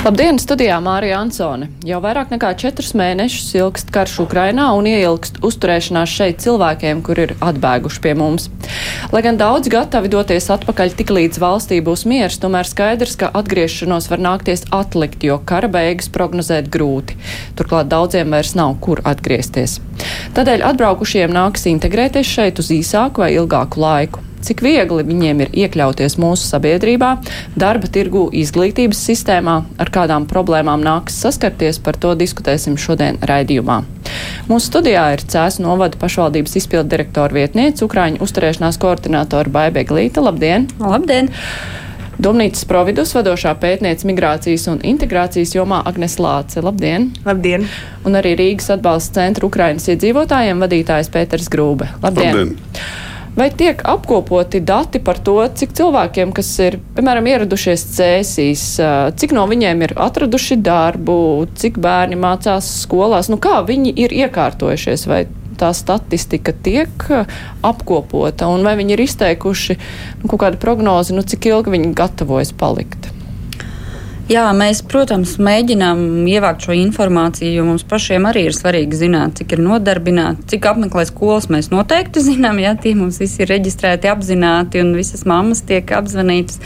Labdien, studijā Mārija Ansone. Jau vairāk nekā četrus mēnešus ilgst karš Ukrainā un ieilgst uzturēšanās šeit cilvēkiem, kur ir atbēguši pie mums. Lai gan daudz gatavi doties atpakaļ tik līdz valstī būs miers, tomēr skaidrs, ka atgriešanos var nākties atlikt, jo kara beigas prognozēt grūti. Turklāt daudziem vairs nav kur atgriezties. Tādēļ atbraukušiem nāks integrēties šeit uz īsāku vai ilgāku laiku cik viegli viņiem ir iekļauties mūsu sabiedrībā, darba tirgu, izglītības sistēmā, ar kādām problēmām nāks saskarties, par to diskutēsim šodien raidījumā. Mūsu studijā ir Cēsu novada pašvaldības izpildu direktora vietniece, Ukraiņu uzturēšanās koordinātora Baibe Glīta. Labdien! Labdien! Domnīcas providus vadošā pētniece migrācijas un integrācijas jomā Agnes Lāce. Labdien! Labdien! Un arī Rīgas atbalsta centra Ukrainas iedzīvotājiem vadītājs Pēters Grūbe. Labdien! Labdien. Vai tiek apkopoti dati par to, cik cilvēkiem, kas ir, piemēram, ieradušies cēsīs, cik no viņiem ir atraduši darbu, cik bērni mācās skolās, nu kā viņi ir iekārtojušies, vai tā statistika tiek apkopota, un vai viņi ir izteikuši nu, kaut kādu prognozi, nu, cik ilgi viņi gatavojas palikt? Jā, mēs, protams, mēģinām ievākt šo informāciju, jo mums pašiem arī ir svarīgi zināt, cik ir nodarbināti, cik apmeklē skolas. Mēs noteikti zinām, ja tie mums visi ir reģistrēti, apzināti un visas mammas tiek apzvanītas.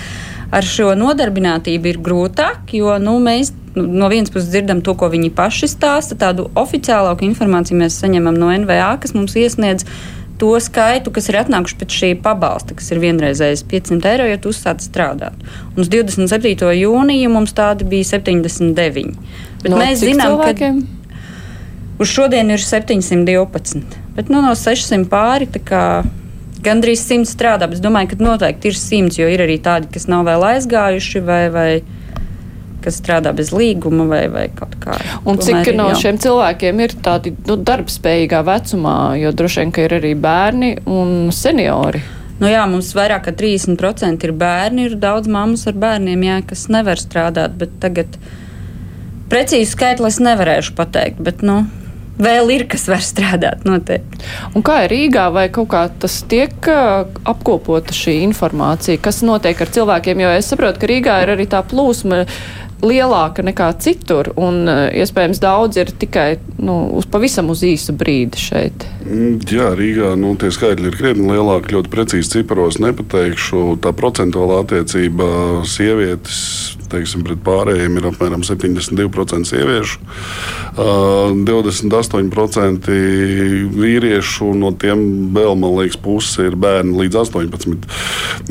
Ar šo nodarbinātību ir grūtāk, jo nu, mēs nu, no vienas puses dzirdam to, ko viņi paši stāsta. Tādu oficiālāku informāciju mēs saņemam no NVA, kas mums iesniedz to skaitu, kas ir atnākuši pēc šī pabalsta, kas ir vienreizējais 500 eiro, ja tu uzsāc strādāt. Un uz 27. jūniju mums tādi bija 79. Bet no mēs zinām, cilvēkiem? ka uz šodien ir 712. Bet nu, no 600 pāri. Gandrīz 100 strādā, bet es domāju, ka noteikti ir 100, jo ir arī tādi, kas nav vēl aizgājuši vai, vai kas strādā bez līguma vai, vai kaut kā. Un cik no jau. šiem cilvēkiem ir tādi nu, darbspējīgā vecumā, jo droši vien, ka ir arī bērni un seniori? Nu jā, mums vairāk kā 30% ir bērni, ir daudz mammas ar bērniem, jā, kas nevar strādāt, bet tagad precīzi skaitli es nevarēšu pateikt, bet, nu, vēl ir, kas var strādāt. Noteikti. Un kā ir Rīgā, vai kaut kā tas tiek apkopota šī informācija, kas notiek ar cilvēkiem? Jo es saprotu, ka Rīgā ir arī tā plūsma lielāka nekā citur, un uh, iespējams daudz ir tikai nu, uz pavisam uz īsu brīdi šeit. Mm, jā, Rīgā nu, tie skaitļi ir krietni lielāki. Ļoti precīzi ciparos nepateikšu. Tā procentuāla attiecība sievietes teiksim, pret pārējiem ir apmēram 72% sieviešu, uh, 28% vīriešu, no tiem vēl, man liekas, puse ir bērni līdz 18.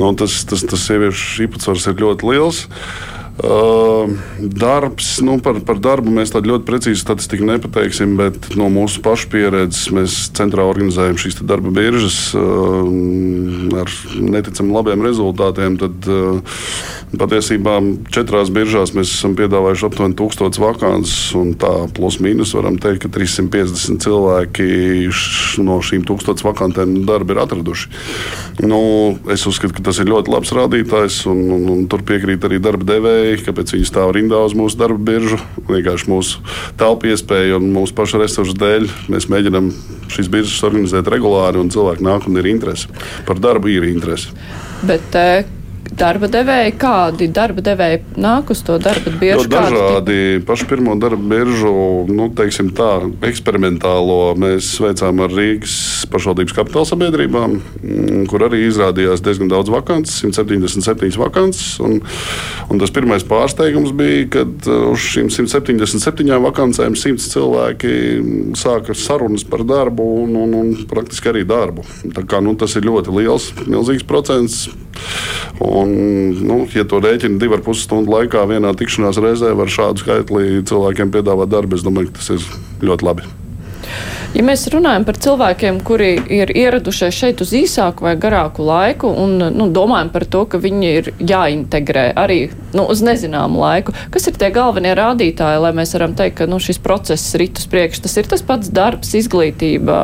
Nu, tas, tas, tas sieviešu īpatsvars ir ļoti liels. Uh, darbs, nu, par, par darbu mēs tādu ļoti precīzu statistiku nepateiksim, bet no mūsu pašu pieredzes mēs centrā organizējam šīs darba biržas uh, ar neticami labiem rezultātiem. Tad uh, patiesībā četrās biržās mēs esam piedāvājuši aptuveni 1000 vakances, un tā plus mīnus varam teikt, ka 350 cilvēki no šīm 1000 vakantēm darbu ir atraduši. Nu, es uzskatu, ka tas ir ļoti labs rādītājs, un, un, un tur piekrīt arī darba devēji iespēja, kāpēc viņi stāv rindā uz mūsu darba biržu. Vienkārši mūsu telpu iespēja un mūsu pašu resursu dēļ mēs mēģinām šīs biržas organizēt regulāri, un cilvēki nāk un ir interesi. Par darbu ir interesi. Bet, eh, darba devēji, kādi darba devēji nāk uz to darba biežu? No dažādi. Pašu pirmo darba biežu, nu, teiksim tā, eksperimentālo mēs veicām ar Rīgas pašvaldības kapitāla sabiedrībām, mm, kur arī izrādījās diezgan daudz vakances, 177 vakances. Un, un tas pirmais pārsteigums bija, kad uh, uz šīm 177 vakancēm 100 cilvēki sāka sarunas par darbu un, un, un praktiski arī darbu. Tā kā, nu, tas ir ļoti liels, milzīgs procents. Un, nu, ja to rēķina divu ar pus stundu laikā, vienā tikšanās reizē var šādu skaitli cilvēkiem piedāvāt darbu, es domāju, ka tas ir ļoti labi. Ja mēs runājam par cilvēkiem, kuri ir ieradušies šeit uz īsāku vai garāku laiku un nu, domājam par to, ka viņi ir jāintegrē arī nu, uz nezināmu laiku, kas ir tie galvenie rādītāji, lai mēs varam teikt, ka nu, šis process rit uz priekšu? Tas ir tas pats darbs, izglītība,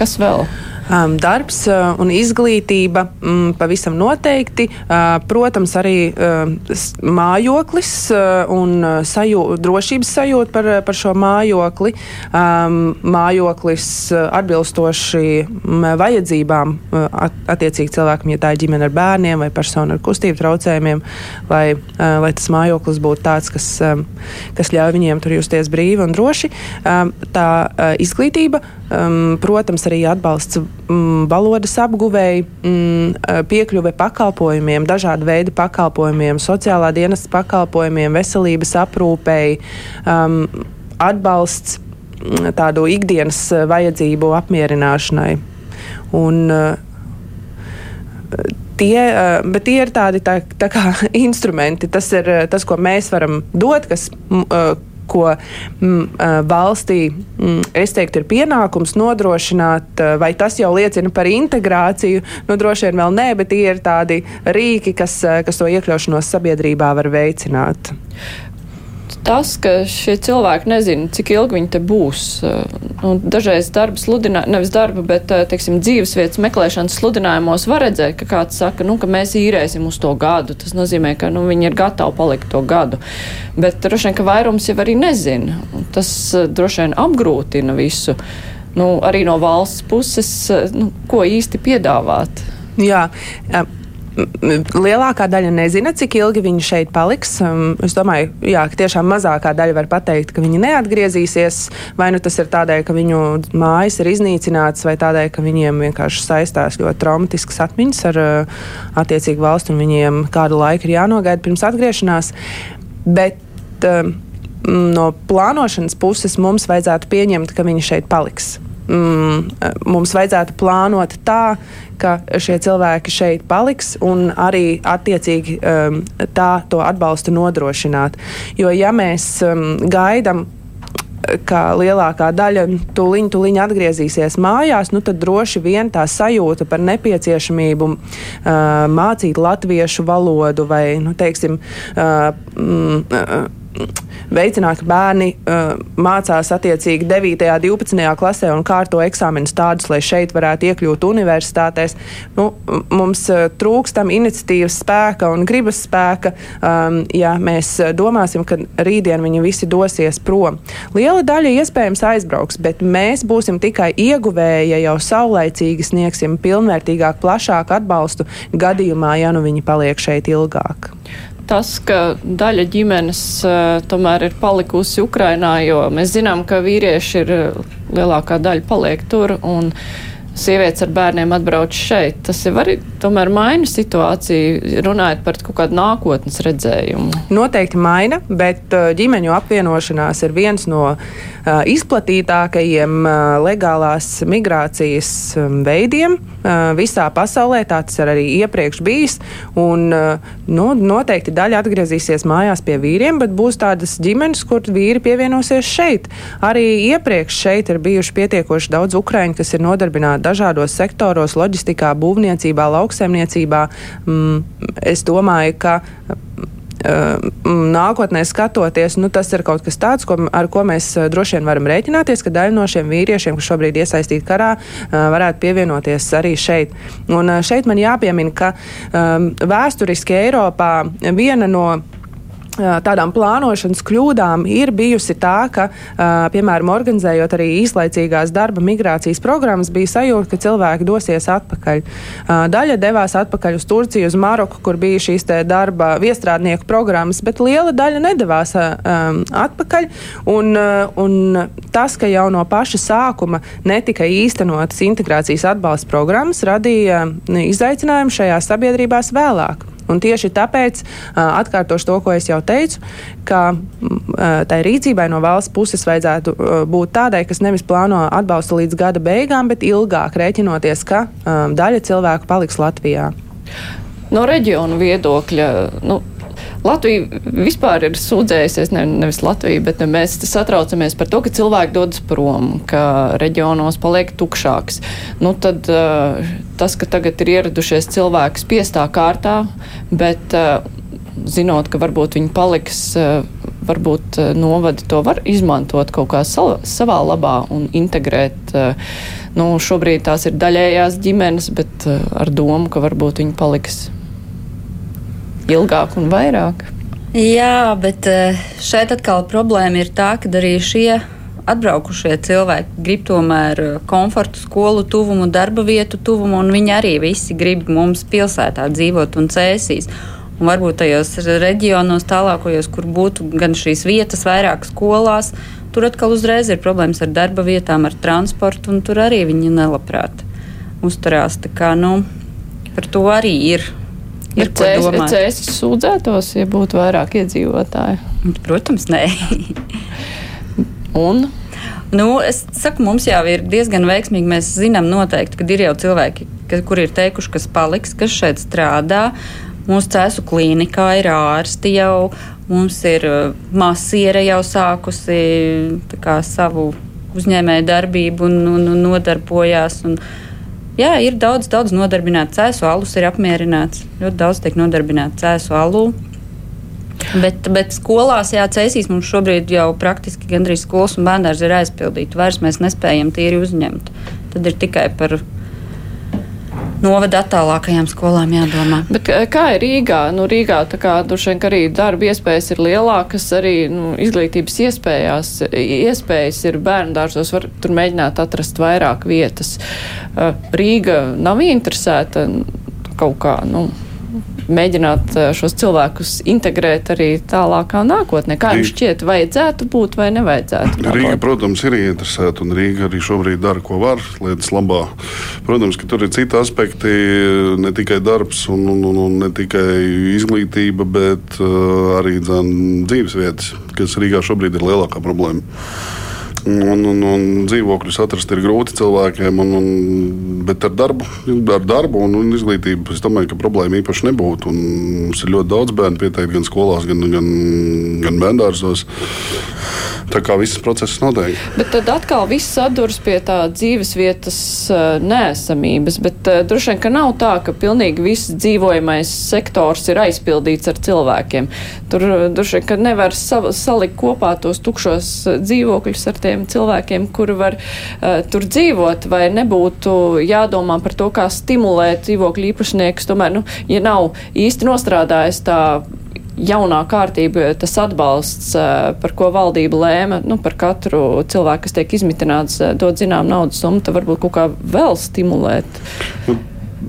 kas vēl? Um, darbs uh, un izglītība um, pavisam noteikti. Uh, protams, arī uh, mājoklis uh, un sajū, drošības sajūta par, par šo mājokli. Um, mājoklis atbilstoši vajadzībām uh, at, attiecīgi cilvēkam, ja tā ir ģimene ar bērniem vai persona ar kustību traucējumiem, lai, uh, lai tas mājoklis būtu tāds, kas, um, kas ļauj viņiem tur justies brīvi un droši. Um, tā uh, izglītība, um, protams, arī atbalsts mm, valodas apguvēji, mm, piekļuve pakalpojumiem, dažādu veidu pakalpojumiem, sociālā dienas pakalpojumiem, veselības aprūpēji, um, atbalsts mm, tādu ikdienas vajadzību apmierināšanai. Un, tie, bet tie ir tādi tā, tā kā instrumenti. Tas ir tas, ko mēs varam dot, kas ko mm, valstī, mm, es teiktu, ir pienākums nodrošināt, vai tas jau liecina par integrāciju, nu droši vien vēl nē, bet tie ir tādi rīki, kas, kas to iekļaušanos sabiedrībā var veicināt tas, ka šie cilvēki nezina, cik ilgi viņi te būs. Nu, dažreiz darba sludinājumos, nevis darba, bet eh, teiksim, dzīvesvietas meklēšanas sludinājumos var redzēt, ka kāds saka, nu, ka mēs īrēsim uz to gadu. Tas nozīmē, ka nu, viņi ir gatavi palikt to gadu. Bet droši vien, ka vairums jau arī nezina. Tas eh, droši vien apgrūtina visu. Nu, arī no valsts puses, nu, ko īsti piedāvāt. Jā, lielākā daļa nezina, cik ilgi viņi šeit paliks. Um, es domāju, jā, ka tiešām mazākā daļa var pateikt, ka viņi neatgriezīsies. Vai nu tas ir tādēļ, ka viņu mājas ir iznīcinātas, vai tādēļ, ka viņiem vienkārši saistās ļoti traumatiskas atmiņas ar uh, attiecīgu valstu, un viņiem kādu laiku ir jānogaida pirms atgriešanās. Bet, um, No plānošanas puses mums vajadzētu pieņemt, ka viņi šeit paliks mm, mums vajadzētu plānot tā, ka šie cilvēki šeit paliks un arī attiecīgi um, tā to atbalstu nodrošināt. Jo ja mēs um, gaidām ka lielākā daļa tuliņ, tuliņ atgriezīsies mājās, nu tad droši vien tā sajūta par nepieciešamību uh, mācīt latviešu valodu vai, nu, teiksim, uh, mm, uh, veicināt, ka bērni uh, mācās attiecīgi 9. un 12. klasē un kārto eksāmenus tādus, lai šeit varētu iekļūt universitātēs. Nu, mums uh, trūkstam iniciatīvas spēka un gribas spēka, um, ja mēs domāsim, ka rītdien viņi visi dosies prom. Liela daļa iespējams aizbrauks, bet mēs būsim tikai ieguvēji, ja jau saulaicīgi sniegsim pilnvērtīgāk, plašāku atbalstu gadījumā, ja nu viņi paliek šeit ilgāk tas, ka daļa ģimenes uh, tomēr ir palikusi Ukrainā, jo mēs zinām, ka vīrieši ir lielākā daļa paliek tur un sievietes ar bērniem atbrauc šeit. Tas jau arī tomēr maina situāciju, runājot par kaut kādu nākotnes redzējumu. Noteikti maina, bet ģimeņu apvienošanās ir viens no izplatītākajiem uh, legālās migrācijas um, veidiem uh, visā pasaulē. Tāds ir arī iepriekš bijis. Un, nu, noteikti daļa atgriezīsies mājās pie vīriem, bet būs tādas ģimenes, kur vīri pievienosies šeit. Arī iepriekš šeit ir bijuši pietiekoši daudz ukraiņu, kas ir nodarbināti dažādos sektoros, loģistikā, būvniecībā, lauksaimniecībā. Mm, es domāju, ka nākotnē skatoties, nu, tas ir kaut kas tāds, ko, ar ko mēs droši vien varam rēķināties, ka daļa no šiem vīriešiem, kas šobrīd iesaistīti karā, varētu pievienoties arī šeit. Un šeit man jāpiemina, ka um, vēsturiski Eiropā viena no tādām plānošanas kļūdām ir bijusi tā, ka, piemēram, organizējot arī īslaicīgās darba migrācijas programmas, bija sajūta, ka cilvēki dosies atpakaļ. Daļa devās atpakaļ uz Turciju, uz Maroku, kur bija šīs darba viestrādnieku programmas, bet liela daļa nedavās atpakaļ. Un, un tas, ka jau no paša sākuma netika īstenotas integrācijas atbalsta programmas, radīja izaicinājumu šajās sabiedrībās vēlāk. Un tieši tāpēc atkārtošu to, ko es jau teicu, ka tai rīcībai no valsts puses vajadzētu būt tādai, kas nevis plāno atbalstu līdz gada beigām, bet ilgāk rēķinoties, ka daļa cilvēku paliks Latvijā. No reģionu viedokļa, nu, Latvija vispār ir sūdzējusies, ne, nevis Latvija, bet ne mēs satraucamies par to, ka cilvēki dodas prom, ka reģionos paliek tukšāks. Nu, tad uh, tas, ka tagad ir ieradušies cilvēki spiestā kārtā, bet uh, zinot, ka varbūt viņi paliks uh, varbūt novadi to var izmantot kaut kā savā labā un integrēt. Nu, šobrīd tās ir daļējās ģimenes, bet ar domu, ka varbūt viņi paliks ilgāk un vairāk. Jā, bet šeit atkal problēma ir tā, ka arī šie atbraukušie cilvēki grib tomēr eh, komfortu, skolu tuvumu, darba vietu tuvumu, un viņi arī visi grib mums pilsētā dzīvot un cēsīs. Un varbūt tajos reģionos tālākajos, kur būtu gan šīs vietas, vairāk skolās, tur atkal uzreiz ir problēmas ar darba vietām, ar transportu, un tur arī viņi nelabprāt uzturās. Tā kā, nu, par to arī ir. Ir cēsis sūdzētos, ja būtu vairāk iedzīvotāji? Protams, nē. Un Nu, es saku, mums jau ir diezgan veiksmīgi. Mēs zinām noteikti, ka ir jau cilvēki, ka, kuri ir teikuši, kas paliks, kas šeit strādā. Mūsu cēsu klīnikā ir ārsti jau, mums ir uh, masiere jau sākusi kā, savu uzņēmēju darbību un, un, un nodarbojās. Un, jā, ir daudz, daudz nodarbinātu cēsu alus, ir apmierināts. Ļoti daudz tiek nodarbināts cēsu alu. Bet, bet skolās, jā, cēsīs mums šobrīd jau praktiski gandrīz skolas un bērndārs ir aizpildīti. Vairs mēs nespējam tīri uzņemt. Tad ir tikai par novada attālākajām skolām jādomā. Bet eh, kā ir Rīgā? Nu, Rīgā tā kā droši vien arī darba iespējas ir lielākas, arī nu, izglītības iespējās, iespējas ir bērnu dārzos, var tur mēģināt atrast vairāk vietas. Eh, Rīga nav interesēta kaut kā, nu mēģināt eh, šos cilvēkus integrēt arī tālākā nākotnē. Kā jums šķiet, vajadzētu būt vai nevajadzētu? Rīga, protams, ir ieinteresēta un Rīga arī šobrīd dara, ko var lietas labā. Protams, ka tur ir citi aspekti, ne tikai darbs un, un, un, un ne tikai izglītība, bet uh, arī dzan, dzīves vietas, kas Rīgā šobrīd ir lielākā problēma. Un, un, un dzīvokļus atrast ir grūti cilvēkiem, un, un, bet ar darbu, ar darbu un, un izglītību es domāju, ka problēma īpaši nebūtu. Un mums ir ļoti daudz bērnu pieteikti gan skolās, gan, gan, gan bērngārzos. Tā kā viss process notiek. Bet tad atkal viss sadurs pie tā dzīves vietas uh, nēsamības. Bet uh, droši vien, ka nav tā, ka pilnīgi viss dzīvojamais sektors ir aizpildīts ar cilvēkiem. Tur uh, droši vien, ka nevar sa salikt kopā tos tukšos dzīvokļus ar tiem cilvēkiem, kuri var uh, tur dzīvot, vai nebūtu jādomā par to, kā stimulēt dzīvokļu īpašniekus. Tomēr, nu, ja nav īsti nostrādājis tā jaunā kārtība, tas atbalsts, eh, par ko valdība lēma, nu, par katru cilvēku, kas tiek izmitināts, eh, dot zinām naudas summu, tad varbūt kaut kā vēl stimulēt.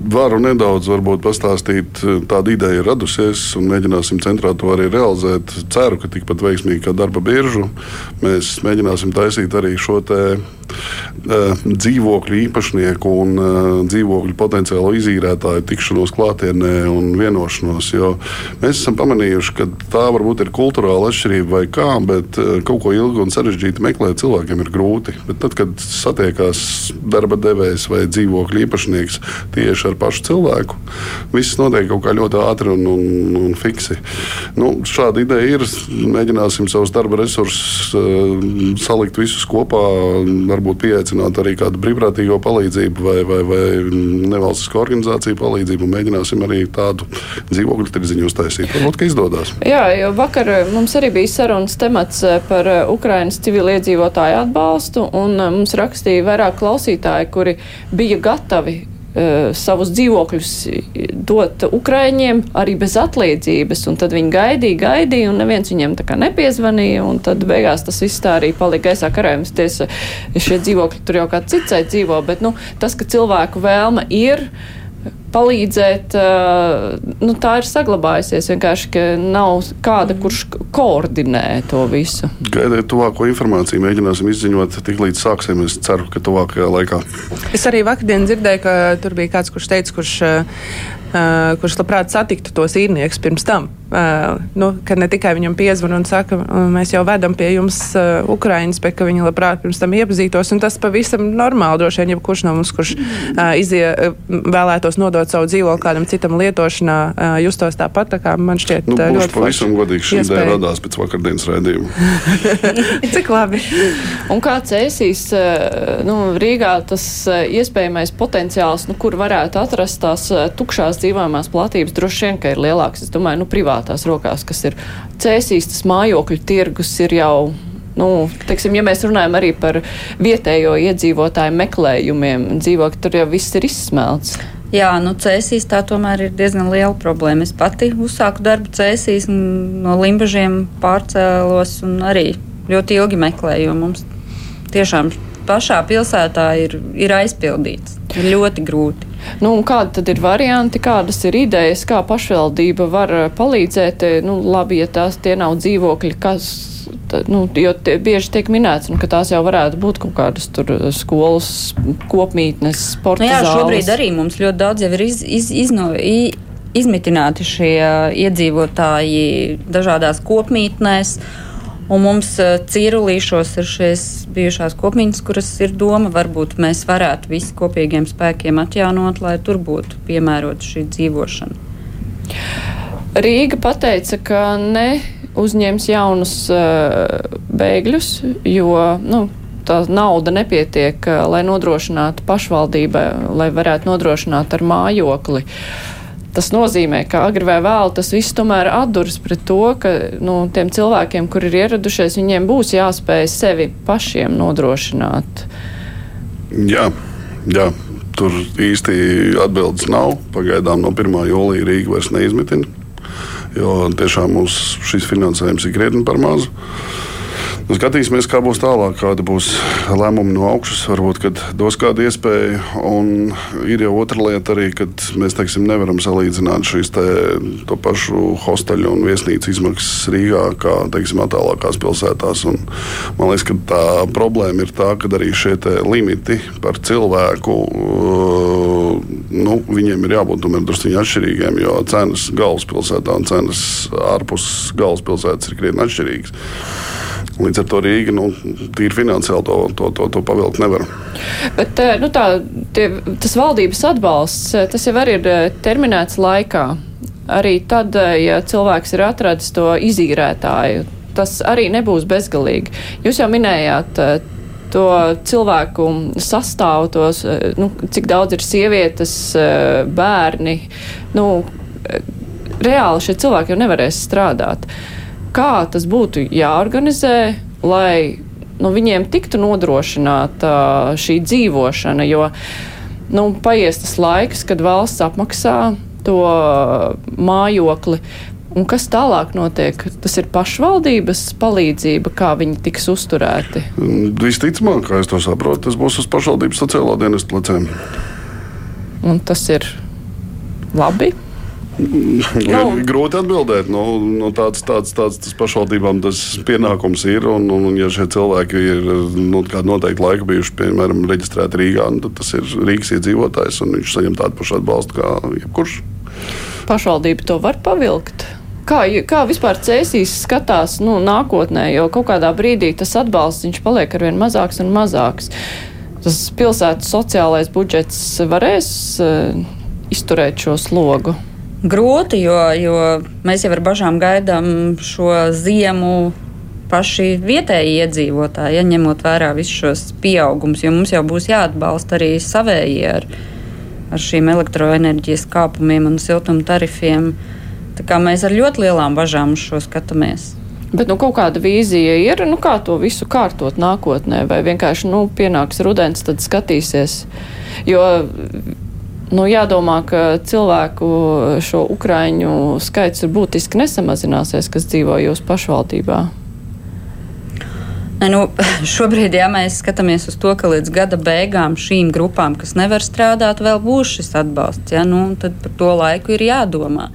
Varu nedaudz pastāstīt, tāda ideja ir radusies, un mēģināsim centrā to arī realizēt. Ceru, ka tikpat veiksmīgi kā darba biržu mēs mēģināsim taisīt arī šo uh, dzīvokļu īpašnieku un uh, dzīvokļu potenciālo izīrētāju tikšanos klātienē un vienošanos. Mēs esam pamanījuši, ka tā varbūt ir kultūrāla atšķirība vai kā, bet uh, kaut ko ilgu un sarežģītu meklēt cilvēkiem ir grūti. Bet tad, kad satiekās darba devējs vai dzīvokļu īpašnieks tieši ar pašu cilvēku, viss notiek kaut kā ļoti ātri un, un, un fiksi. Nu, šāda ideja ir. Mēģināsim savus darba resursus salikt visus kopā. Ar varbūt pieaicināt arī kādu brīvprātīgo palīdzību vai, vai, vai nevalstisko organizāciju palīdzību. Mēģināsim arī tādu dzīvokļu tirdziņu uztaisīt. Varbūt, ka izdodas. Jā, jo vakar mums arī bija sarunas temats par Ukrainas civiliedzīvotāju atbalstu, un mums rakstīja vairāk klausītāji, kuri bija gatavi savus dzīvokļus dot Ukraiņiem arī bez atlīdzības. Un tad viņi gaidīja, gaidīja, un neviens viņiem tā kā nepiezvanīja. Tad beigās tas viss tā arī palika gaisā karājums. Tiesa, šie dzīvokļi tur jau kā citsai dzīvo, bet nu, tas, ka cilvēku vēlme ir palīdzēt, nu, tā ir saglabājusies. Vienkārši, ka nav kāda, kurš koordinē to visu. Gaidiet tuvāko informāciju, mēģināsim izziņot tik līdz sāksim. Es ceru, ka tuvākajā laikā. Es arī vakardien dzirdēju, ka tur bija kāds, kurš teica, kurš uh, kurš labprāt satiktu tos īrniekus pirms tam. Uh, nu, kad ne tikai viņam piezvan un saka, mēs jau vedam pie jums uh, Ukraiņas, bet ka viņi labprāt pirms tam iepazītos. Tas pavisam normāli droši vien, jebkurš no mums, kurš uh, izie, vēlētos nodot savu dzīvokli kādam citam lietošanā, uh, justos tāpat. Tā kā man šķiet, nu, uh, ļoti pavisam godīgi šī ideja radās pēc vakardienas rādījuma. Cik labi. un kāds ēsīs uh, nu, Rīgā tas iespējamais potenciāls, nu, kur varētu atrast tās tukšās dzīvojamās platības droši vien, ka ir lielāks, es domāju, nu, privāti privātās rokās, kas ir cēsīs, tas mājokļu tirgus ir jau nu, teiksim, ja mēs runājam arī par vietējo iedzīvotāju meklējumiem, dzīvokļi tur jau viss ir izsmelts. Jā, nu, cēsīs tā tomēr ir diezgan liela problēma. Es pati uzsāku darbu cēsīs, no limbažiem pārcēlos un arī ļoti ilgi meklēju, jo mums tiešām pašā pilsētā ir, ir aizpildīts. Ir ļoti grūti. Nu, kādi tad ir varianti, kādas ir idejas, kā pašvaldība var palīdzēt? Nu, labi, ja tās tie nav dzīvokļi, kas nu, jo tie, bieži tiek minēts, nu, ka tās jau varētu būt kaut kādas tur eh, skolas, kopmītnes, sporta. Nu, jā, zāles. šobrīd arī mums ļoti daudz jau ir iz, iz, izno, i, izmitināti šie iedzīvotāji dažādās kopmītnēs. Un mums uh, cīrulīšos ir šīs bijušās kopmītnes, kuras ir doma, varbūt mēs varētu visi kopīgiem spēkiem atjaunot, lai tur būtu piemērota šī dzīvošana. Rīga pateica, ka ne uzņems jaunus uh, bēgļus, jo nu, tā nauda nepietiek, uh, lai nodrošinātu pašvaldībai, lai varētu nodrošināt ar mājokli. Tas nozīmē, ka agri vai vēl tas viss tomēr atduras pret to, ka nu, tiem cilvēkiem, kur ir ieradušies, viņiem būs jāspēj sevi pašiem nodrošināt. Jā, jā. Tur īsti atbildes nav. Pagaidām no 1. jūlija Rīga vairs neizmitina jo tiešām mums šis finansējums ir krietni par mazu. Nu, skatīsimies, kā būs tālāk, kāda būs lēmuma no augšas. Varbūt, kad dos kādu iespēju. Un ir jau otra lieta arī, kad mēs teiksim, nevaram salīdzināt šīs te, pašu hosteļu un viesnīcu izmaksas Rīgā, kā teiksim, attālākās pilsētās. Un, man liekas, ka tā problēma ir tā, ka arī šie limiti par cilvēku. Nu, viņiem ir jābūt drusku atšķirīgiem, jo cenas galvaspilsētā un cenas ārpus galvaspilsētas ir krietni atšķirīgas. Līdz ar to Rīga nu, tīri finansiāli to, to, to, to pavilkt nevar. Bet eh, nu, tā, tie, tas valdības atbalsts, eh, tas jau arī ir eh, terminēts laikā. Arī tad, ja cilvēks ir atradis to izīrētāju, tas arī nebūs bezgalīgi. Jūs jau minējāt to cilvēku sastāvu, tos, nu, cik daudz ir sievietes, bērni. Nu, reāli šie cilvēki jau nevarēs strādāt. Uh, kā tas būtu jāorganizē, lai nu, viņiem tiktu nodrošināta šī dzīvošana, jo nu, paies tas laiks, kad valsts apmaksā to mājokli. Un kas tālāk notiek? Tas ir pašvaldības palīdzība, kā viņi tiks uzturēti. Visticamāk, kā es to saprotu, tas būs uz pašvaldības sociālā dienesta pleciem. Un tas ir labi. Nu, grūti atbildēt. Nu, nu, tāds, tāds, tāds tas pašvaldībām tas pienākums ir. Un, un, un ja šie cilvēki ir nu, kādu noteiktu laiku bijuši, piemēram, reģistrēti Rīgā, nu, tad tas ir Rīgas iedzīvotājs un viņš saņem tādu pašu atbalstu kā jebkurš. Pašvaldība to var pavilkt. Kā, kā vispār cēsīs skatās nu, nākotnē, jo kaut kādā brīdī tas atbalsts paliek arvien mazāks un mazāks. Tas pilsētas sociālais budžets varēs uh, izturēt šo slogu grūti, jo, jo mēs jau ar bažām gaidām šo ziemu paši vietēji iedzīvotāji, ja ņemot vērā visus šos pieaugumus, jo mums jau būs jāatbalsta arī savēji ar, ar šīm elektroenerģijas kāpumiem un siltuma tarifiem. Tā kā mēs ar ļoti lielām bažām uz šo skatāmies. Bet nu, kaut kāda vīzija ir, nu, kā to visu kārtot nākotnē, vai vienkārši nu, pienāks rudens, tad skatīsies. Jo Nu, jādomā, ka cilvēku šo ukraiņu skaits ir būtiski nesamazināsies, kas dzīvo jūsu pašvaldībā. Nu, šobrīd, ja mēs skatāmies uz to, ka līdz gada beigām šīm grupām, kas nevar strādāt, vēl būs šis atbalsts, ja, nu, tad par to laiku ir jādomā.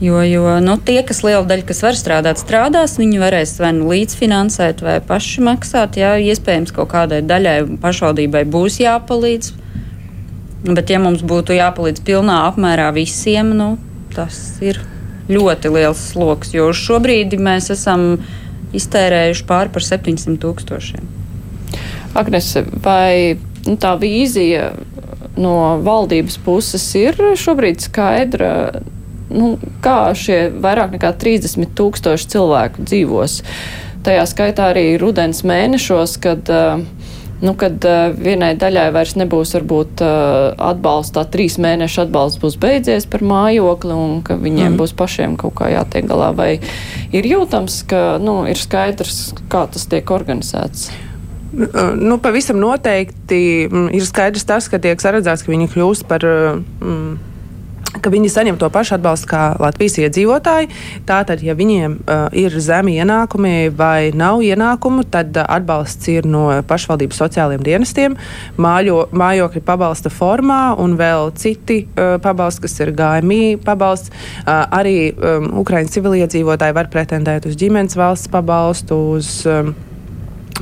Jo, jo nu, tie, kas liela daļa, kas var strādāt, strādās, viņi varēs vai nu līdzfinansēt, vai paši maksāt. Jā, iespējams, kaut kādai daļai pašvaldībai būs jāpalīdz Bet, ja mums būtu jāpalīdz pilnā apmērā visiem, nu, tas ir ļoti liels sloks. Jo šobrīd mēs esam iztērējuši pāri par 700 tūkstošiem. Agnese, vai nu, tā vīzija no valdības puses ir šobrīd skaidra? Nu, kā šie vairāk nekā 30 tūkstoši cilvēku dzīvos? Tajā skaitā arī rudens mēnešos, kad uh, nu, kad uh, vienai daļai vairs nebūs varbūt uh, atbalsts, tā trīs mēnešu atbalsts būs beidzies par mājokli un ka viņiem mm. būs pašiem kaut kā jātiek galā. Vai ir jūtams, ka nu, ir skaidrs, kā tas tiek organizēts? Nu, pavisam noteikti ir skaidrs tas, ka tiek saredzēts, ka viņi kļūst par. Mm, ka viņi saņem to pašu atbalstu kā Latvijas iedzīvotāji. Tātad, ja viņiem uh, ir zemi ienākumi vai nav ienākumu, tad uh, atbalsts ir no pašvaldības sociālajiem dienestiem, mājo, mājokļa pabalsta formā un vēl citi uh, pabalsti, kas ir GMI pabalsts. Uh, arī um, Ukraiņas civiliedzīvotāji var pretendēt uz ģimenes valsts pabalstu, uz um,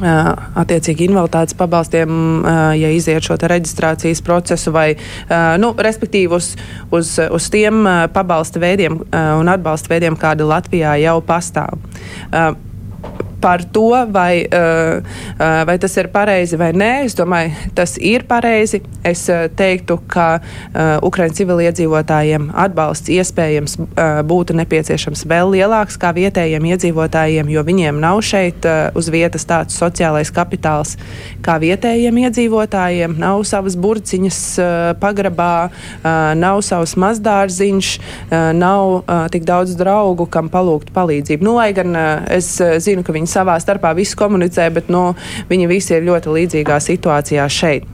attiecīgi invaliditātes pabalstiem, ja iziet šo reģistrācijas procesu, vai, nu, respektīvi uz, uz, uz tiem pabalsta veidiem un atbalsta veidiem, kādi Latvijā jau pastāv par to, vai, uh, vai tas ir pareizi vai nē. Es domāju, tas ir pareizi. Es uh, teiktu, ka uh, Ukraiņu civiliedzīvotājiem atbalsts iespējams būtu nepieciešams vēl lielāks kā vietējiem iedzīvotājiem, jo viņiem nav šeit uz vietas tāds sociālais kapitāls kā vietējiem iedzīvotājiem. Nav savas burciņas pagrabā, nav savs mazdārziņš, nav tik daudz draugu, kam palūgt palīdzību. Nu, lai gan es zinu, ka viņi savā starpā visu komunicē, bet nu, viņi visi ir ļoti līdzīgā situācijā šeit.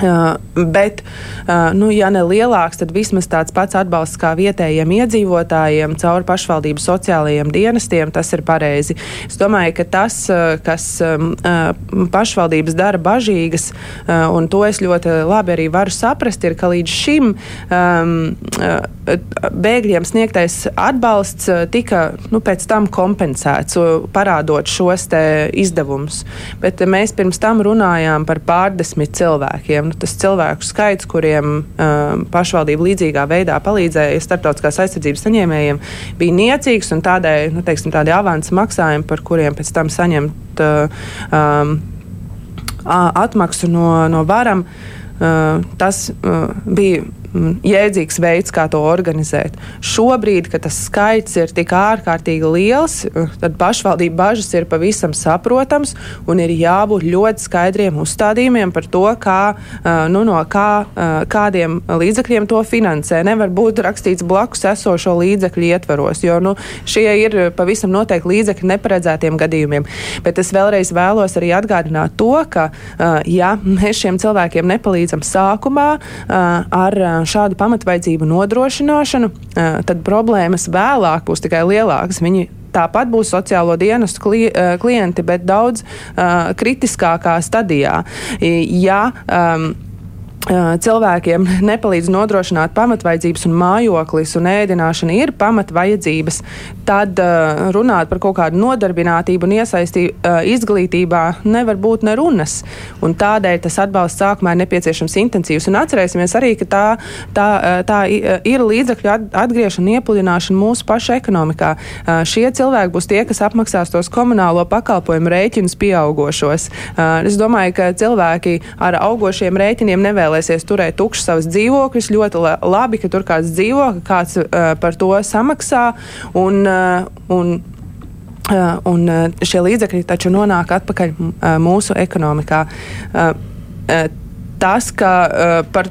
Uh, bet, uh, nu, ja ne lielāks, tad vismaz tāds pats atbalsts kā vietējiem iedzīvotājiem caur pašvaldību sociālajiem dienestiem, tas ir pareizi. Es domāju, ka tas, uh, kas um, pašvaldības dara bažīgas, un to es ļoti labi arī varu saprast, ir, ka līdz šim um, bēgļiem sniegtais atbalsts tika nu, pēc tam kompensēts, parādot šos izdevumus. Bet mēs pirms tam runājām par pārdesmit cilvēkiem nu, tas cilvēku skaits, kuriem um, pašvaldība līdzīgā veidā palīdzēja starptautiskās aizsardzības saņēmējiem, bija niecīgs un tādēļ nu, teiksim, tādi avansa maksājumi, par kuriem pēc tam saņemt uh, um, atmaksu no, no varam. Uh, tas uh, bija jēdzīgs veids, kā to organizēt. Šobrīd, kad tas skaits ir tik ārkārtīgi liels, eh, tad pašvaldību bažas ir pavisam saprotams un ir jābūt ļoti skaidriem uzstādījumiem par to, kā, eh, nu, no kā, eh, kādiem līdzekļiem to finansē. Nevar būt rakstīts blakus esošo līdzekļu ietvaros, jo nu, šie ir pavisam noteikti līdzekļi neparedzētiem gadījumiem. Bet es vēlreiz vēlos arī atgādināt to, ka, ja mēs šiem cilvēkiem nepalīdzam sākumā ar šādu pamatvajadzību nodrošināšanu, tad problēmas vēlāk būs tikai lielākas. Viņi tāpat būs sociālo dienestu kli, klienti, bet daudz uh, kritiskākā stadijā. Ja, um, cilvēkiem nepalīdz nodrošināt pamatvajadzības, un mājoklis un ēdināšana ir pamatvajadzības, tad uh, runāt par kaut kādu nodarbinātību un iesaistību uh, izglītībā nevar būt ne runas. Un tādēļ tas atbalsts sākumā ir nepieciešams intensīvs. Un atcerēsimies arī, ka tā, tā, tā ir līdzekļu atgriešana, iepludināšana mūsu pašu ekonomikā. Uh, šie cilvēki būs tie, kas apmaksās tos komunālo pakalpojumu rēķinus pieaugošos. Es domāju, ka cilvēki ar augošiem rēķiniem nevēlas nevēlēsies turēt tukšus savus dzīvokļus. Ļoti labi, ka tur kāds dzīvo, ka kāds uh, par to samaksā. Un, uh, un, uh, un uh, šie līdzekļi taču nonāk atpakaļ uh, mūsu ekonomikā. Uh, uh, tas, ka uh, par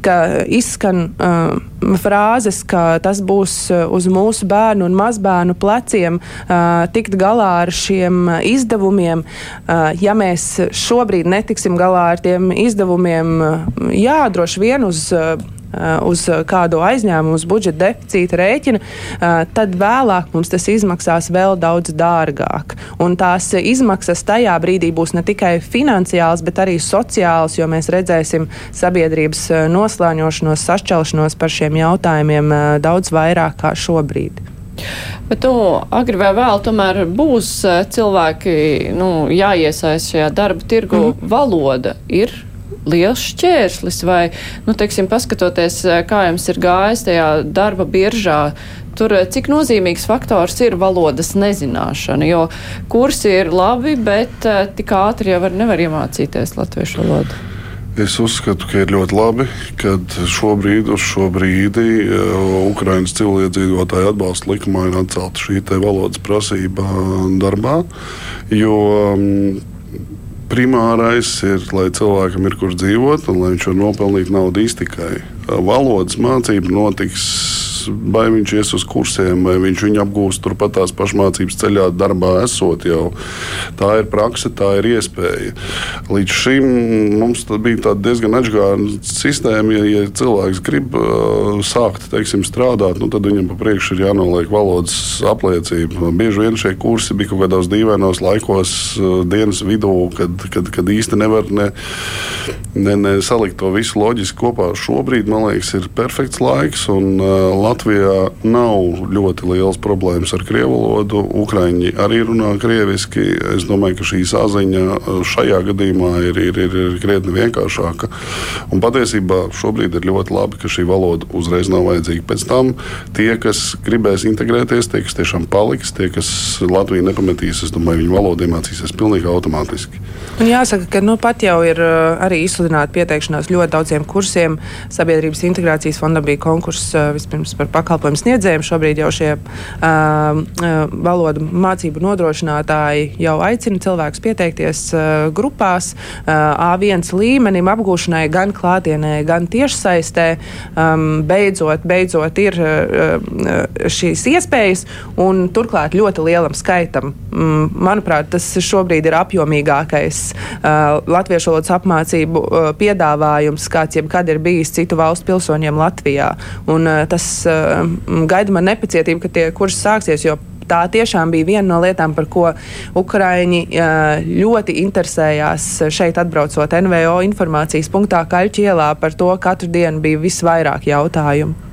ka izskan uh, frāzes, ka tas būs uz mūsu bērnu un mazbērnu pleciem uh, tikt galā ar šiem izdevumiem. Uh, ja mēs šobrīd netiksim galā ar tiem izdevumiem, jā, droši vien uz uz kādu aizņēmumu, uz budžeta deficīta rēķina, uh, tad vēlāk mums tas izmaksās vēl daudz dārgāk. Un tās izmaksas tajā brīdī būs ne tikai finansiāls, bet arī sociāls, jo mēs redzēsim sabiedrības uh, noslēņošanos, sašķelšanos par šiem jautājumiem daudz vairāk kā šobrīd. Bet tu agri vai vēl tomēr būs cilvēki nu, jāiesaist šajā darba tirgu. Mm -hmm. Valoda ir liels šķērslis, vai, nu, teiksim, paskatoties, eh, kā jums ir gājis tajā darba biržā, tur eh, cik nozīmīgs faktors ir valodas nezināšana, jo kursi ir labi, bet uh, tik ātri jau var, nevar iemācīties latviešu valodu. Es uzskatu, ka ir ļoti labi, ka šobrīd, uz šo brīdi, Ukraiņas civiliedzīvotāju atbalsta likumā ir atcelta šī valodas prasība darbā. Jo um, primārais ir, lai cilvēkam ir kur dzīvot un lai viņš var nopelnīt naudu iztikai. Valodas mācība notiks vai viņš ies uz kursiem, vai viņš viņu apgūst turpat tās pašmācības ceļā, darbā esot jau. Tā ir praksa, tā ir iespēja. Līdz šim mums bija diezgan atžgāra sistēma. Ja, ja cilvēks grib uh, sākt teiksim, strādāt, nu, tad viņam pa priekšu ir jānoliek valodas apliecība. Bieži vien šie kursi bija kaut kādos dīvainos laikos, uh, dienas vidū, kad, kad, kad īsti nevar ne, ne, ne salikt to visu loģiski kopā. Šobrīd, man liekas, ir perfekts laiks. Un, uh, Latvijā nav ļoti liels problēmas ar krievu valodu. Ukraiņi arī runā krieviski. Es domāju, ka šī saziņa uh, šajā gadījumā ir, ir, ir, ir krietni vienkāršāka. Un patiesībā šobrīd ir ļoti labi, ka šī valoda uzreiz nav vajadzīga. Pēc tam tie, kas gribēs integrēties, tie, kas tiešām paliks, tie, kas Latviju nepametīs, es domāju, viņu valodu iemācīsies pilnīgi automātiski. Un jāsaka, ka nu, pat jau ir uh, arī izsludināta pieteikšanās ļoti daudziem kursiem. Sabiedrības integrācijas fondam bija konkurss uh, vispirms par pakalpojumu sniedzējiem. Šobrīd jau šie uh, uh, valodu mācību nodrošinātāji jau aicina cilvēkus pieteikties uh, grupās uh, A1 līmenim apgūšanai gan klātienē, gan tiešsaistē. Um, beidzot, beidzot ir uh, šīs iespējas un turklāt ļoti lielam skaitam. Um, manuprāt, tas šobrīd ir apjomīgākais uh, latviešu valodas apmācību uh, piedāvājums, kāds jebkad ir bijis citu valstu pilsoņiem Latvijā. Un, uh, tas uh, gaida man nepacietību, ka tie kursi sāksies, tā tiešām bija viena no lietām, par ko Ukraiņi ļoti interesējās šeit atbraucot NVO informācijas punktā Kaļķielā. Par to katru dienu bija visvairāk jautājumu.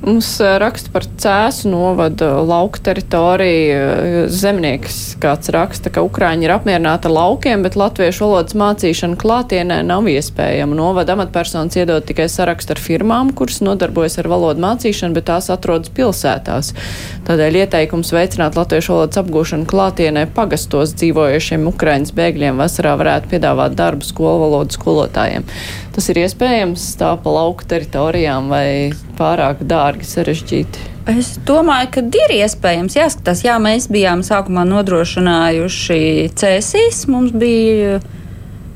Mums raksta par cēsu novadu lauku teritoriju. Zemnieks kāds raksta, ka Ukrāņi ir apmierināti ar laukiem, bet latviešu valodas mācīšana klātienē nav iespējama. Novada amatpersonas iedod tikai sarakstu ar firmām, kuras nodarbojas ar valodu mācīšanu, bet tās atrodas pilsētās. Tādēļ ieteikums veicināt latviešu valodas apgūšanu klātienē pagastos dzīvojušiem Ukraiņas bēgļiem vasarā varētu piedāvāt darbu skolu valodu skolotājiem. Tas ir iespējams tā pa lauku teritorijām vai pārāk dārgi sarežģīti? Es domāju, ka ir iespējams. Jāskatās, jā, mēs bijām sākumā nodrošinājuši cēsīs. Mums bija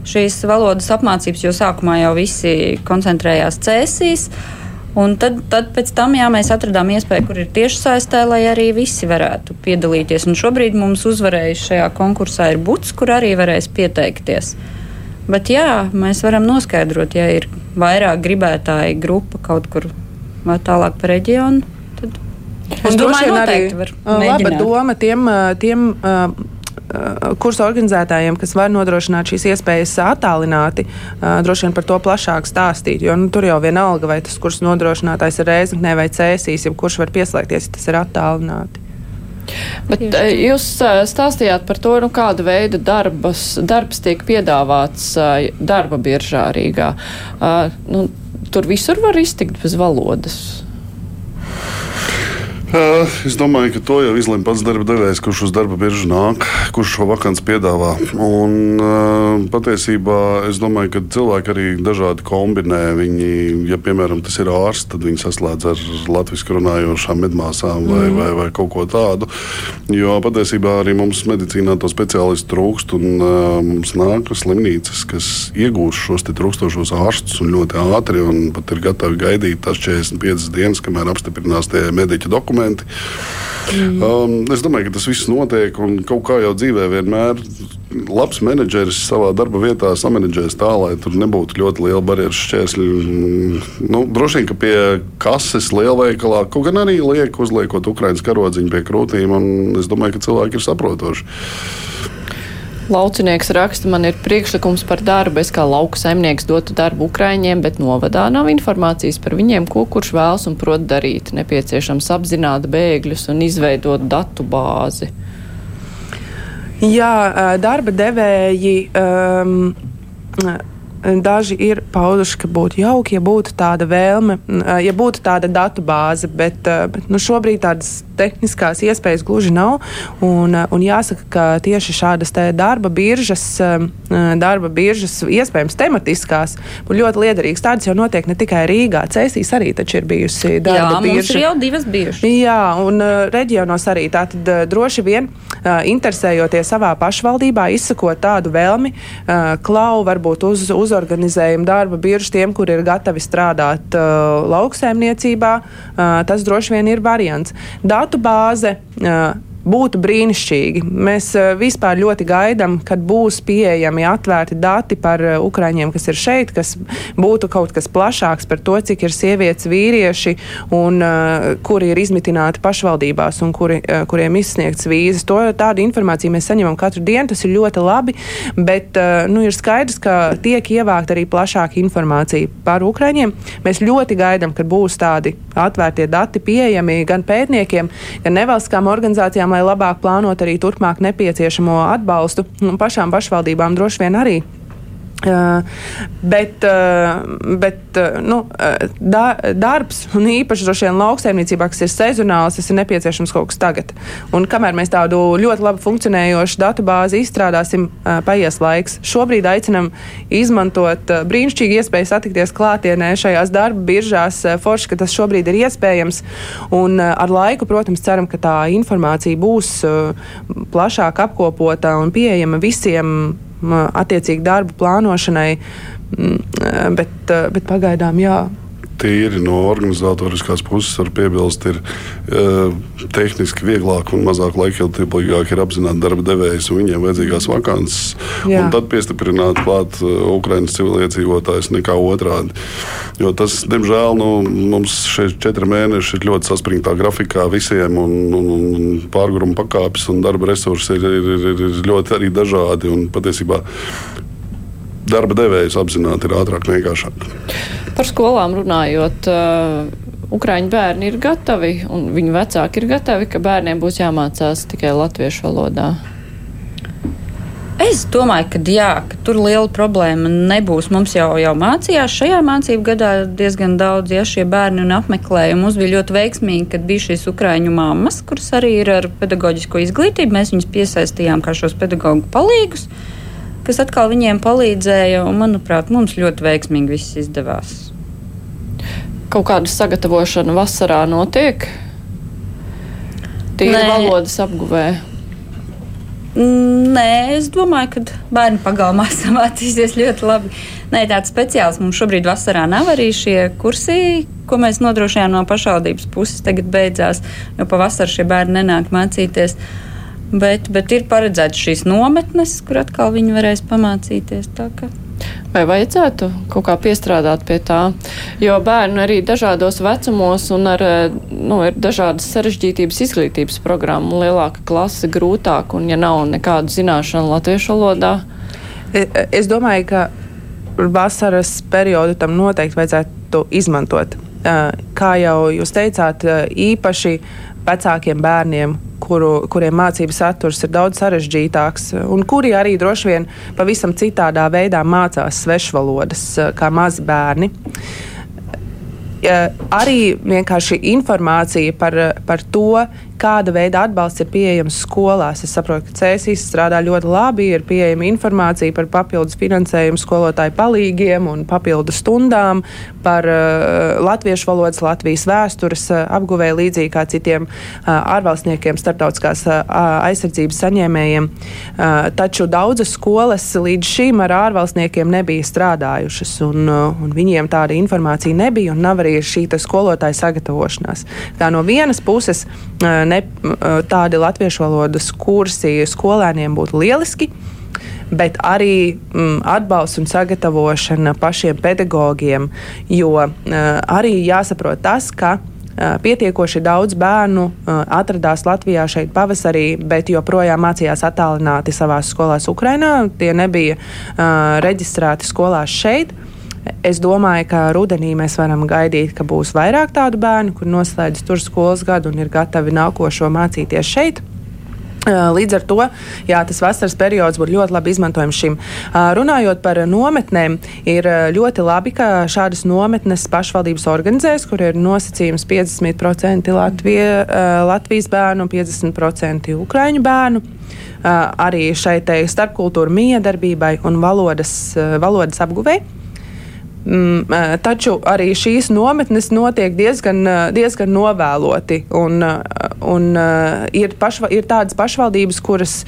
šīs valodas apmācības, jo sākumā jau visi koncentrējās cēsīs. Un tad, tad pēc tam jā, mēs atradām iespēju, kur ir tieši saistē, lai arī visi varētu piedalīties. Un šobrīd mums uzvarējis šajā konkursā ir Buts, kur arī varēs pieteikties. Bet jā, mēs varam noskaidrot, ja ir vairāk gribētāji grupa kaut kur tālāk pa reģionu. Tad es domāju, ka arī ir laba doma tiem, tiem kursu organizētājiem, kas var nodrošināt šīs iespējas attālināti, droši vien par to plašāk stāstīt. Jo nu, tur jau vienalga, vai tas kursu nodrošinātājs ir reizeknē vai cēsīs, ja kurš var pieslēgties, ja tas ir attālināti. Bet jūs stāstījāt par to, nu, kāda veida darbas, darbs tiek piedāvāts darba biržā Rīgā. Nu, tur visur var iztikt bez valodas. Es domāju, ka to jau izlemj pats darba devējs, kurš uz darba biržu nāk, kurš šo vakants piedāvā. Un, patiesībā es domāju, ka cilvēki arī dažādi kombinē. Viņi, ja, piemēram, tas ir ārsts, tad viņi saslēdz ar latviešu runājošām medmāsām vai, mm. vai, vai kaut ko tādu. Jo patiesībā arī mums medicīnā to speciālistu trūkst. Un, mums nāk slimnīcas, kas iegūst šos trūkstošos ārstus un ļoti ātri un pat ir gatavi gaidīt tās 45 dienas, kamēr apstiprinās tie mediķa dokumenti dokumenti. Mm. Um, es domāju, ka tas viss notiek un kaut kā jau dzīvē vienmēr labs menedžeris savā darba vietā samanģēs tā, lai tur nebūtu ļoti liela barjeras šķērsļi. Nu, droši vien, ka pie kases lielveikalā kaut gan arī liek uzliekot Ukraiņas karodziņu pie krūtīm, un es domāju, ka cilvēki ir saprotoši. Laucinieks raksta, man ir priekšlikums par darbu. Es kā lauku saimnieks dotu darbu Ukraiņiem, bet novadā nav informācijas par viņiem, ko kurš vēlas un prot darīt. Nepieciešams apzināt bēgļus un izveidot datu bāzi. Jā, darba devēji. Um, daži ir pauduši, ka būtu jauki, ja būtu tāda vēlme, ja būtu tāda datu bāze, bet, bet nu, šobrīd tādas tehniskās iespējas gluži nav. Un, un jāsaka, ka tieši šādas darba biržas, darba biržas iespējams tematiskās, būtu ļoti liederīgas. Tādas jau notiek ne tikai Rīgā, Cēsīs arī ir bijusi darba Jā, birža. Jā, jau divas bijušas. Jā, un reģionos arī tātad droši vien interesējoties savā pašvaldībā, izsakot tādu vēlmi, klau varbūt uz, uzorganizējumu darba biržu tiem, kuri ir gatavi strādāt lauksēmniecībā, uh, tas droši vien ir variants. Datu bāze. Uh, būtu brīnišķīgi. Mēs uh, vispār ļoti gaidām, kad būs pieejami atvērti dati par uh, ukraiņiem, kas ir šeit, kas būtu kaut kas plašāks par to, cik ir sievietes, vīrieši un uh, kuri ir izmitināti pašvaldībās un kuri, kuriem izsniegts vīzes. To, tādu informāciju mēs saņemam katru dienu, tas ir ļoti labi, bet nu, ir skaidrs, ka tiek ievākta arī plašāka informācija par ukraiņiem. Mēs ļoti gaidām, kad būs tādi atvērtie dati pieejami gan pētniekiem, gan nevalstiskām organizācijām lai labāk plānot arī turpmāk nepieciešamo atbalstu pašām pašvaldībām droši vien arī. Uh, bet uh, bet uh, nu, da, darbs, un īpaši droši vien lauksaimniecībā, kas ir sezonāls, tas ir nepieciešams kaut kas tagad. Un kamēr mēs tādu ļoti labi funkcionējošu datu bāzi izstrādāsim, paies laiks. Šobrīd aicinam izmantot brīnišķīgi iespēju satikties klātienē šajās darba biržās. Forši, ka tas šobrīd ir iespējams. Un ar laiku, protams, ceram, ka tā informācija būs plašāk apkopota un pieejama visiem attiecīgi darbu plānošanai, bet, bet pagaidām jā tīri no organizatoriskās puses var piebilst, ir uh, tehniski vieglāk un mazāk laikietilpīgāk ir apzināti darba devējus un viņiem vajadzīgās vakances. Un tad piestiprināt klāt uh, Ukraiņas civiliedzīvotājs nekā otrādi. Jo tas, diemžēl, nu, mums šeit četri mēneši ir ļoti saspringtā grafikā visiem, un, un, un pārgājuma pakāpes un darba resursi ir, ir, ir, ir ļoti arī dažādi. Un, patiesībā darba devējs apzināti ir ātrāk un vienkāršāk. Par skolām runājot. Uh... Ukrāņu bērni ir gatavi, un viņu vecāki ir gatavi, ka bērniem būs jāmācās tikai latviešu valodā. Es domāju, ka, jā, ka tur liela problēma nebūs. Mums jau, jau mācījās šajā mācību gadā diezgan daudz ja, šie bērni un apmeklēja. Mums bija ļoti veiksmīgi, kad bija šīs ukrāņu mammas, kuras arī ir ar pedagoģisko izglītību. Mēs viņus piesaistījām kā šos pedagoģu palīgus. Uh, kas atkal viņiem palīdzēja, un, manuprāt, mums ļoti veiksmīgi viss izdevās. Kaut kāda sagatavošana vasarā notiek? Tīri valodas apguvē. Nē, es domāju, ka bērni pagalmā samācīsies ļoti labi. Nē, tāds speciāls mums šobrīd vasarā nav arī šie kursi, ko mēs nodrošinājām no pašvaldības puses. Tagad beidzās, jo pavasarī šie bērni nenāk mācīties. Uh, Bet, bet ir paredzēts šīs nometnes, kur atkal viņi varēs pamācīties. Vai vajadzētu kaut kā piestrādāt pie tā? Jo bērni arī dažādos vecumos un ar, nu, ir dažādas sarežģītības izglītības programma, lielāka klase, grūtāk, un ja nav nekādu zināšanu latviešu valodā. E, e, es domāju, ka vasaras periodu tam noteikti vajadzētu izmantot. E, kā jau jūs teicāt, īpaši vecākiem bērniem, kuru, kuriem mācību saturs ir daudz sarežģītāks, un kuri arī droši vien pavisam citādā veidā mācās svešvalodas kā mazi bērni. Arī vienkārši informācija par, par to, kāda veida atbalsts ir pieejams skolās. Es saprotu, ka CSIS strādā ļoti labi, ir pieejama informācija par papildus finansējumu skolotāju palīgiem un papildus stundām, par uh, latviešu valodas, Latvijas vēstures uh, apguvēju līdzīgi kā citiem uh, ārvalstniekiem, starptautiskās uh, aizsardzības saņēmējiem. Uh, taču daudzas skolas līdz šim ar ārvalstniekiem nebija strādājušas, un, uh, un viņiem tāda informācija nebija, un nav arī šī skolotāja sagatavošanās. Tā no vienas puses ne, tādi latviešu valodas kursi skolēniem būtu lieliski. Bet arī mm, atbalsts un sagatavošana pašiem pedagogiem, jo uh, arī jāsaprot tas, ka uh, pietiekoši daudz bērnu uh, atradās Latvijā šeit pavasarī, bet joprojām mācījās attālināti savās skolās Ukrajinā. Tie nebija uh, reģistrēti skolās šeit. Es domāju, ka rudenī mēs varam gaidīt, ka būs vairāk tādu bērnu, kur noslēdz tur skolas gadu un ir gatavi nākošo mācīties šeit. Līdz ar to jā, tas vasaras periods būtu ļoti labi izmantojams šim. Runājot par nometnēm, ir ļoti labi, ka šādas nometnes pašvaldības organizēs, kur ir nosacījums 50% Latvie, Latvijas bērnu un 50% Ukraiņu bērnu. Arī šai starpkultūra miedarbībai un valodas, valodas apguvēi. Mm, taču arī šīs nometnes notiek diezgan, diezgan novēloti. Un, un, ir, pašva, ir tādas pašvaldības, kuras,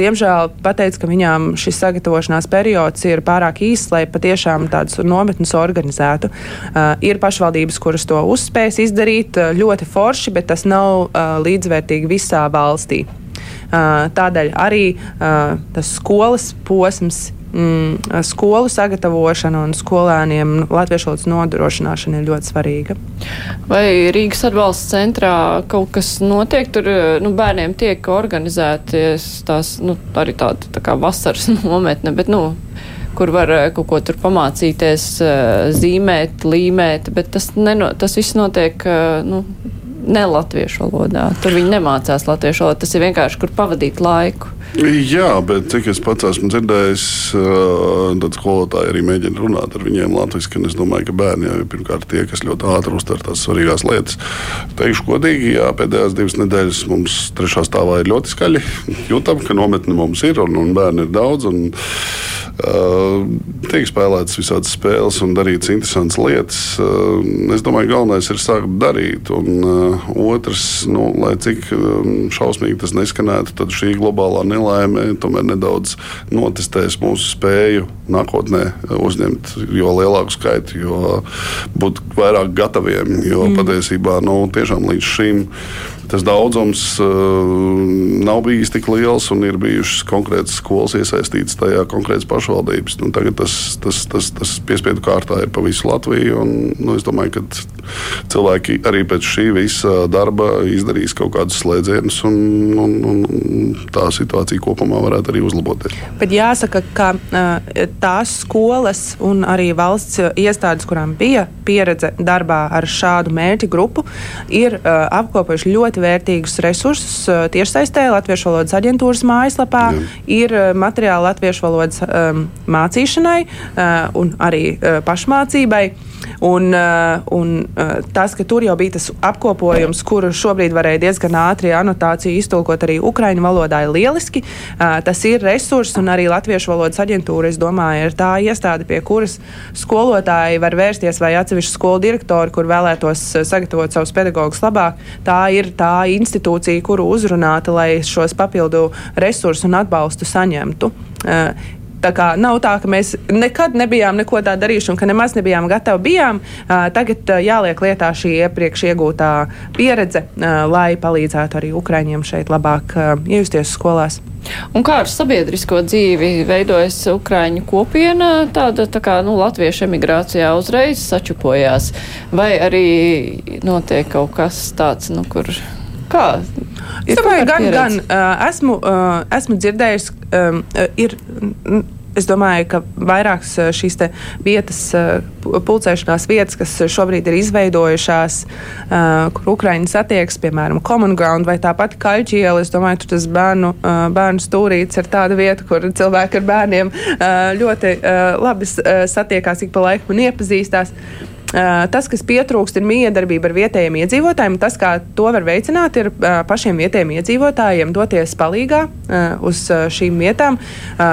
diemžēl, pateica, ka viņām šis sagatavošanās periods ir pārāk īss, lai patiešām tādas nometnes organizētu. Ir pašvaldības, kuras to uzspējas izdarīt ļoti forši, bet tas nav līdzvērtīgi visā valstī. Tādēļ arī tas skolas posms mm, skolu sagatavošana un skolēniem latviešu valodas nodrošināšana ir ļoti svarīga. Vai Rīgas atbalsta centrā kaut kas notiek? Tur nu, bērniem tiek organizēties tās nu, arī tāda tā kā vasaras nometne, bet, nu, kur var kaut ko tur pamācīties, zīmēt, līmēt, bet tas, neno, tas viss notiek, nu, ne latviešu valodā. Tur viņi nemācās latviešu valodu. Tas ir vienkārši, kur pavadīt laiku. Jā, bet cik es pats esmu dzirdējis, tad skolotāji arī mēģina runāt ar viņiem latviešu. Es domāju, ka bērni jau ir pirmkārt tie, kas ļoti ātri uztver tās svarīgās lietas. Teikšu godīgi, jā, pēdējās divas nedēļas mums trešā stāvā ir ļoti skaļi. Jūtam, ka nometne mums ir un, un bērni ir daudz. Un, tiek spēlētas visādas spēles un darītas interesantas lietas. Es domāju, galvenais ir sākt darīt. Un otrs, nu, lai cik šausmīgi tas neskanētu, tad šī globālā nelaime tomēr nedaudz notestēs mūsu spēju nākotnē uzņemt jo lielāku skaitu, jo būt vairāk gataviem. Jo mm. patiesībā nu, tiešām līdz šim tas daudzums uh, nav bijis tik liels un ir bijušas konkrētas skolas iesaistītas tajā konkrētas pašvaldības. Nu, tagad tas, tas, tas, tas piespiedu kārtā ir pa visu Latviju. Un, nu, es domāju, ka cilvēki arī pēc šī visa darba izdarīs kaut kādus slēdzienus, un, un, un tā situācija kopumā varētu arī uzlaboties. Bet jāsaka, ka uh, tās skolas un arī valsts iestādes, kurām bija pieredze darbā ar šādu mērķu grupu, ir uh, apkopojuši ļoti vērtīgus resursus uh, tiešsaistē, Latviešu valodas aģentūras mājaslapā. Jā. Ir uh, materiāli latviešu valodas um, mācīšanai uh, un arī uh, pašmācībai. Un, uh, un uh, tas, ka tur jau bija tas apkopojums, kuru šobrīd varēja diezgan ātri anotāciju iztulkot arī ukraiņu valodā, ir lieliski. Uh, tas ir resurs, un arī Latviešu valodas aģentūra, es domāju, ir tā iestāde, pie kuras skolotāji var vērsties vai atsevišķi skolu direktori, kur vēlētos sagatavot savus pedagogus labāk. Tā ir tā institūcija, kuru uzrunāta, lai šos papildu resursus un atbalstu saņemtu. Tā kā nav tā, ka mēs nekad nebijām neko tādu darījuši un ka nemaz nebijām gatavi. Bijām. Tagad jāliek lietā šī iepriekš iegūtā pieredze, lai palīdzētu arī Ukraiņiem šeit labāk iejusties skolās. Un kā ar sabiedrisko dzīvi veidojas Ukrāņu kopiena, tāda tā kā nu, latviešu emigrācijā uzreiz sačupojās, vai arī notiek kaut kas tāds, nu, kur Kā? Es domāju, gan, gan uh, esmu, uh, esmu dzirdējis, um, ir. Es domāju, ka vairākas šīs vietas, pulcēšanās vietas, kas šobrīd ir izveidojušās, kur Ukraiņi satiekas, piemēram, Common Ground vai tāpat Kaļķiela, es domāju, ka tas bērnu, bērnu stūrīts ir tāda vieta, kur cilvēki ar bērniem ļoti labi satiekās, ik pa laikam un iepazīstās. Tas, kas pietrūkst, ir miedarbība ar vietējiem iedzīvotājiem. Tas, kā to var veicināt, ir pašiem vietējiem iedzīvotājiem doties palīgā uz šīm vietām,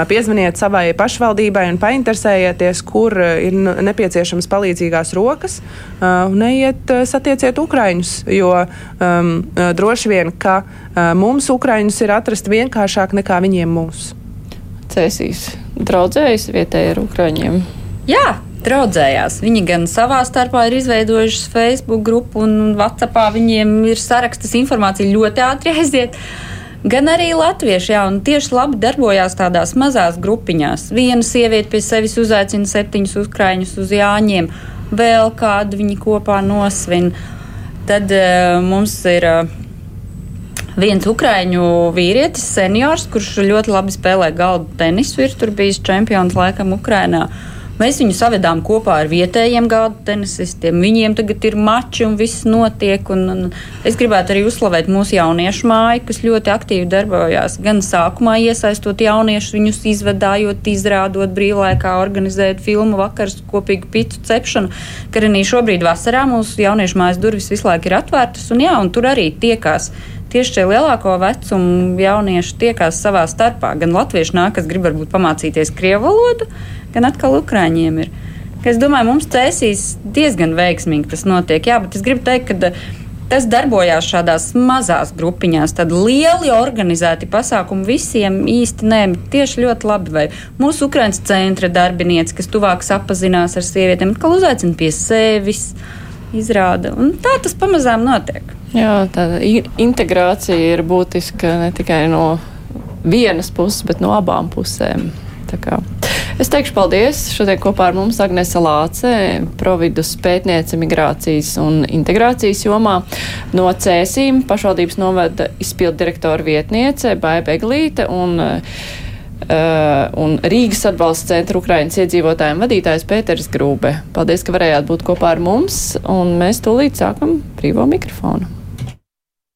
piezvaniet savai pašvaldībai un painteresējieties, kur ir nepieciešamas palīdzīgās rokas, un neiet satieciet Ukraiņus, jo um, droši vien, ka mums Ukraiņus ir atrast vienkāršāk nekā viņiem mūsu. Cēsīs draudzējas vietēji ar Ukraiņiem. Jā, draudzējās. Viņi gan savā starpā ir izveidojuši Facebook grupu un WhatsAppā viņiem ir sarakstas informācija ļoti ātri aiziet. Gan arī latvieši, jā, un tieši labi darbojās tādās mazās grupiņās. Viena sieviete pie sevis uzaicina septiņus ukrāņus uz Jāņiem, vēl kādu viņi kopā nosvin. Tad uh, mums ir uh, viens ukrāņu vīrietis, seniors, kurš ļoti labi spēlē galdu tenisu, ir tur bijis čempions laikam Ukrainā. Mēs viņu savedām kopā ar vietējiem gādu tenisistiem. Viņiem tagad ir mači un viss notiek. Un, un es gribētu arī uzslavēt mūsu jauniešu māju, kas ļoti aktīvi darbojās. Gan sākumā iesaistot jauniešus, viņus izvedājot, izrādot brīvlaikā, organizējot filmu vakars, kopīgu pitu cepšanu. Ka arī šobrīd vasarā mūsu jauniešu mājas durvis visu laiku ir atvērtas, un, jā, un tur arī tiekās tieši šie lielāko vecumu jaunieši tiekās savā starpā. Gan latvieši nāk, kas grib varbūt pamācīties krievu valodu, gan atkal ukrāņiem ir. Es domāju, mums cēsīs diezgan veiksmīgi tas notiek. Jā, bet es gribu teikt, ka tas darbojās šādās mazās grupiņās. Tad lieli organizēti pasākumi visiem īsti nē, tieši ļoti labi. Vai mūsu Ukraiņas centra darbinieci, kas tuvāk sapazinās ar sievietēm, atkal uzaicina pie sevis, izrāda. Un tā tas pamazām notiek. Jā, tā integrācija ir būtiska ne tikai no vienas puses, bet no abām pusēm. Es teikšu paldies. Šodien kopā ar mums Agnese Lāce, providus pētniece migrācijas un integrācijas jomā no Cēsīm, pašvaldības novada izpildu direktora vietniece Baiba Eglīte un Uh, un Rīgas atbalsta centra Ukrainas iedzīvotājiem vadītājs Pēters Grūbe. Paldies, ka varējāt būt kopā ar mums, un mēs tūlīt sākam brīvo mikrofonu.